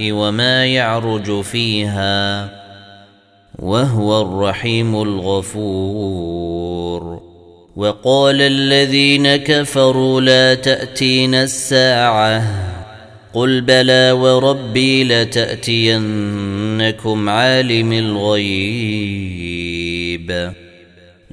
وما يعرج فيها وهو الرحيم الغفور. وقال الذين كفروا لا تاتين الساعة قل بلى وربي لتأتينكم عالم الغيب.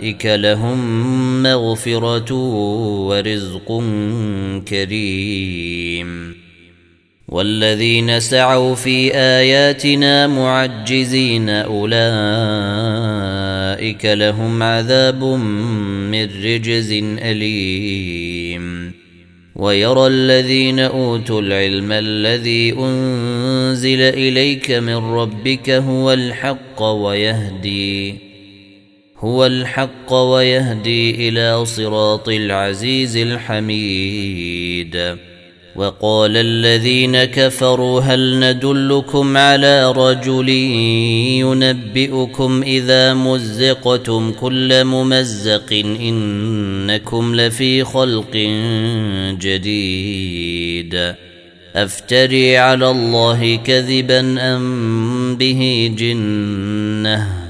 اولئك لهم مغفره ورزق كريم والذين سعوا في اياتنا معجزين اولئك لهم عذاب من رجز اليم ويرى الذين اوتوا العلم الذي انزل اليك من ربك هو الحق ويهدي هو الحق ويهدي إلى صراط العزيز الحميد. وقال الذين كفروا هل ندلكم على رجل ينبئكم إذا مزقتم كل ممزق إنكم لفي خلق جديد. أفتري على الله كذبا أم به جنة؟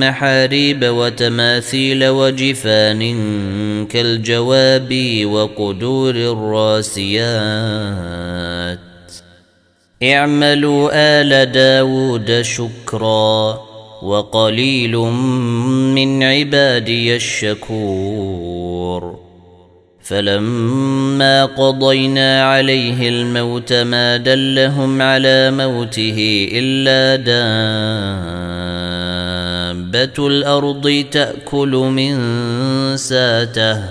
محاريب وتماثيل وجفان كالجواب وقدور الراسيات. اعملوا آل داود شكرا وقليل من عبادي الشكور. فلما قضينا عليه الموت ما دلهم على موته إلا دابه الأرض تأكل من ساته.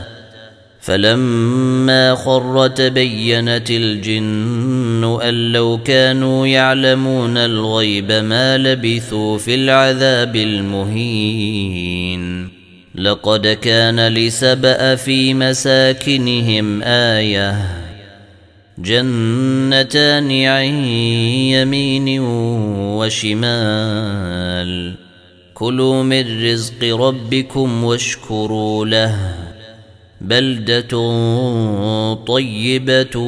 فلما خر تبينت الجن أن لو كانوا يعلمون الغيب ما لبثوا في العذاب المهين. لقد كان لسبأ في مساكنهم آية. جنتان عن يمين وشمال. كلوا من رزق ربكم واشكروا له بلدة طيبة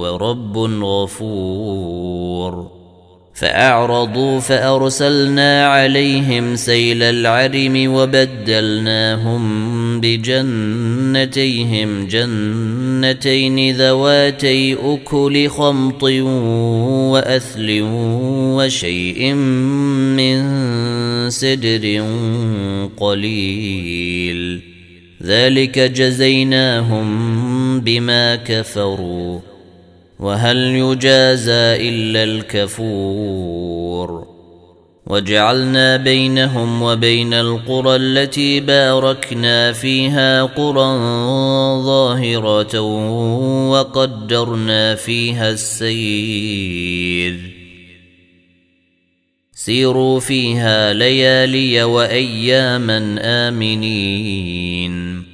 ورب غفور فأعرضوا فأرسلنا عليهم سيل العرم وبدلناهم بجنتيهم جنتين ذواتي أكل خمط وأثل وشيء من سدر قليل. ذلك جزيناهم بما كفروا. وهل يجازى إلا الكفور وجعلنا بينهم وبين القرى التي باركنا فيها قرى ظاهرة وقدرنا فيها السير سيروا فيها ليالي وأياما آمنين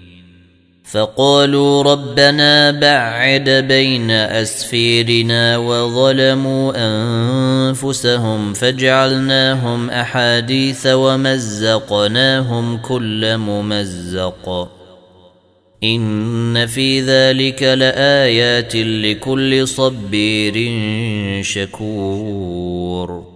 فقالوا ربنا بعد بين أسفيرنا وظلموا أنفسهم فجعلناهم أحاديث ومزقناهم كل ممزق. إن في ذلك لآيات لكل صبير شكور.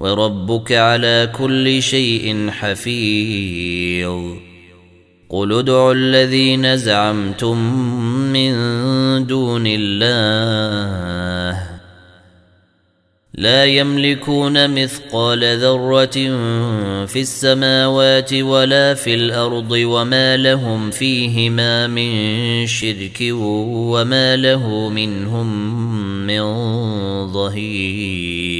وربك على كل شيء حفيظ. قل ادعوا الذين زعمتم من دون الله. لا يملكون مثقال ذرة في السماوات ولا في الأرض وما لهم فيهما من شرك وما له منهم من ظهير.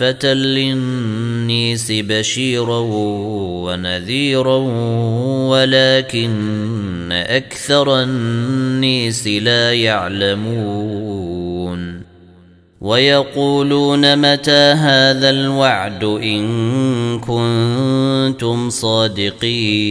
كافة للنيس بشيرا ونذيرا ولكن أكثر النيس لا يعلمون ويقولون متى هذا الوعد إن كنتم صادقين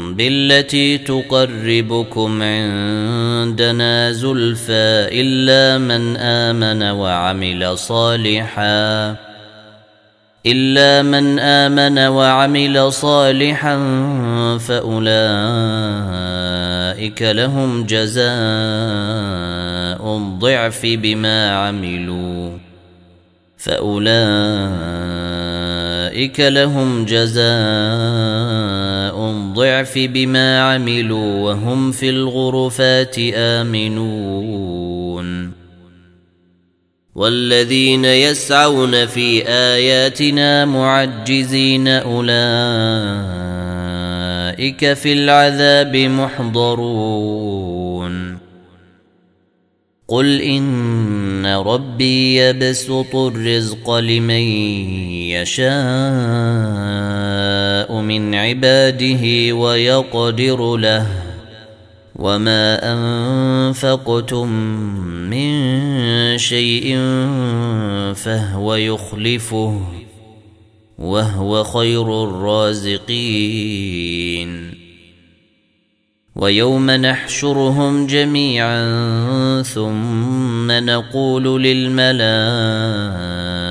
بالتي تقربكم عندنا زلفى إلا من آمن وعمل صالحا إلا من آمن وعمل صالحا فأولئك لهم جزاء الضعف بما عملوا فأولئك لهم جزاء ضعف بما عملوا وهم في الغرفات آمنون. والذين يسعون في آياتنا معجزين أولئك في العذاب محضرون. قل إن ربي يبسط الرزق لمن يشاء. من عباده ويقدر له وما أنفقتم من شيء فهو يخلفه وهو خير الرازقين. ويوم نحشرهم جميعا ثم نقول للملائكة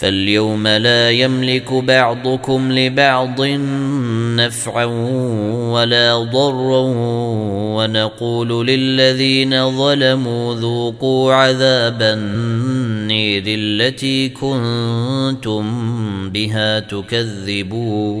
فاليوم لا يملك بعضكم لبعض نفعا ولا ضرا ونقول للذين ظلموا ذوقوا عذاب النير التي كنتم بها تكذبون.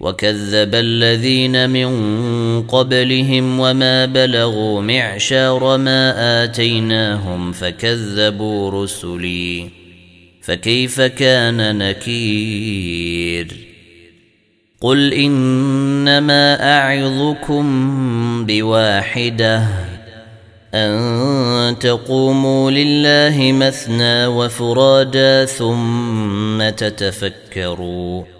وكذب الذين من قبلهم وما بلغوا معشار ما اتيناهم فكذبوا رسلي فكيف كان نكير قل انما اعظكم بواحده ان تقوموا لله مثنى وفرادا ثم تتفكروا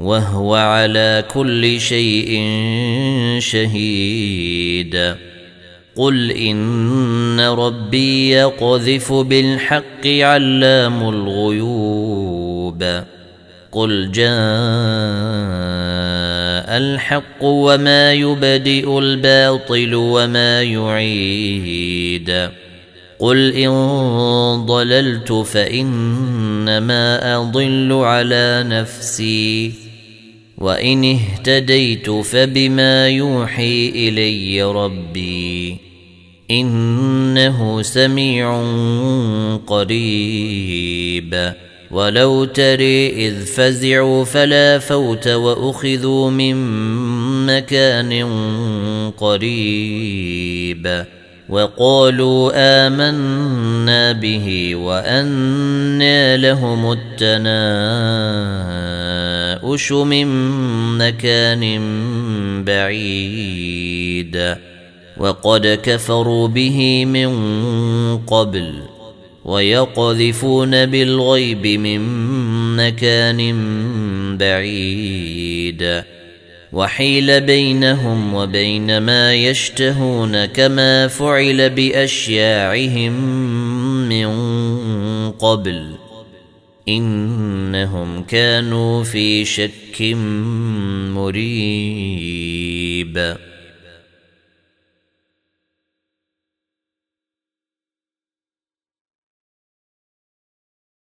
وهو على كل شيء شهيد. قل إن ربي يقذف بالحق علام الغيوب. قل جاء الحق وما يبدئ الباطل وما يعيد. قل إن ضللت فإنما أضل على نفسي. وإن اهتديت فبما يوحي إلي ربي إنه سميع قريب. ولو تري إذ فزعوا فلا فوت وأخذوا من مكان قريب. وقالوا آمنا به وأنى لهم التناؤش من مكان بعيد وقد كفروا به من قبل ويقذفون بالغيب من مكان بعيد وحيل بينهم وبين ما يشتهون كما فعل باشياعهم من قبل إنهم كانوا في شك مريب.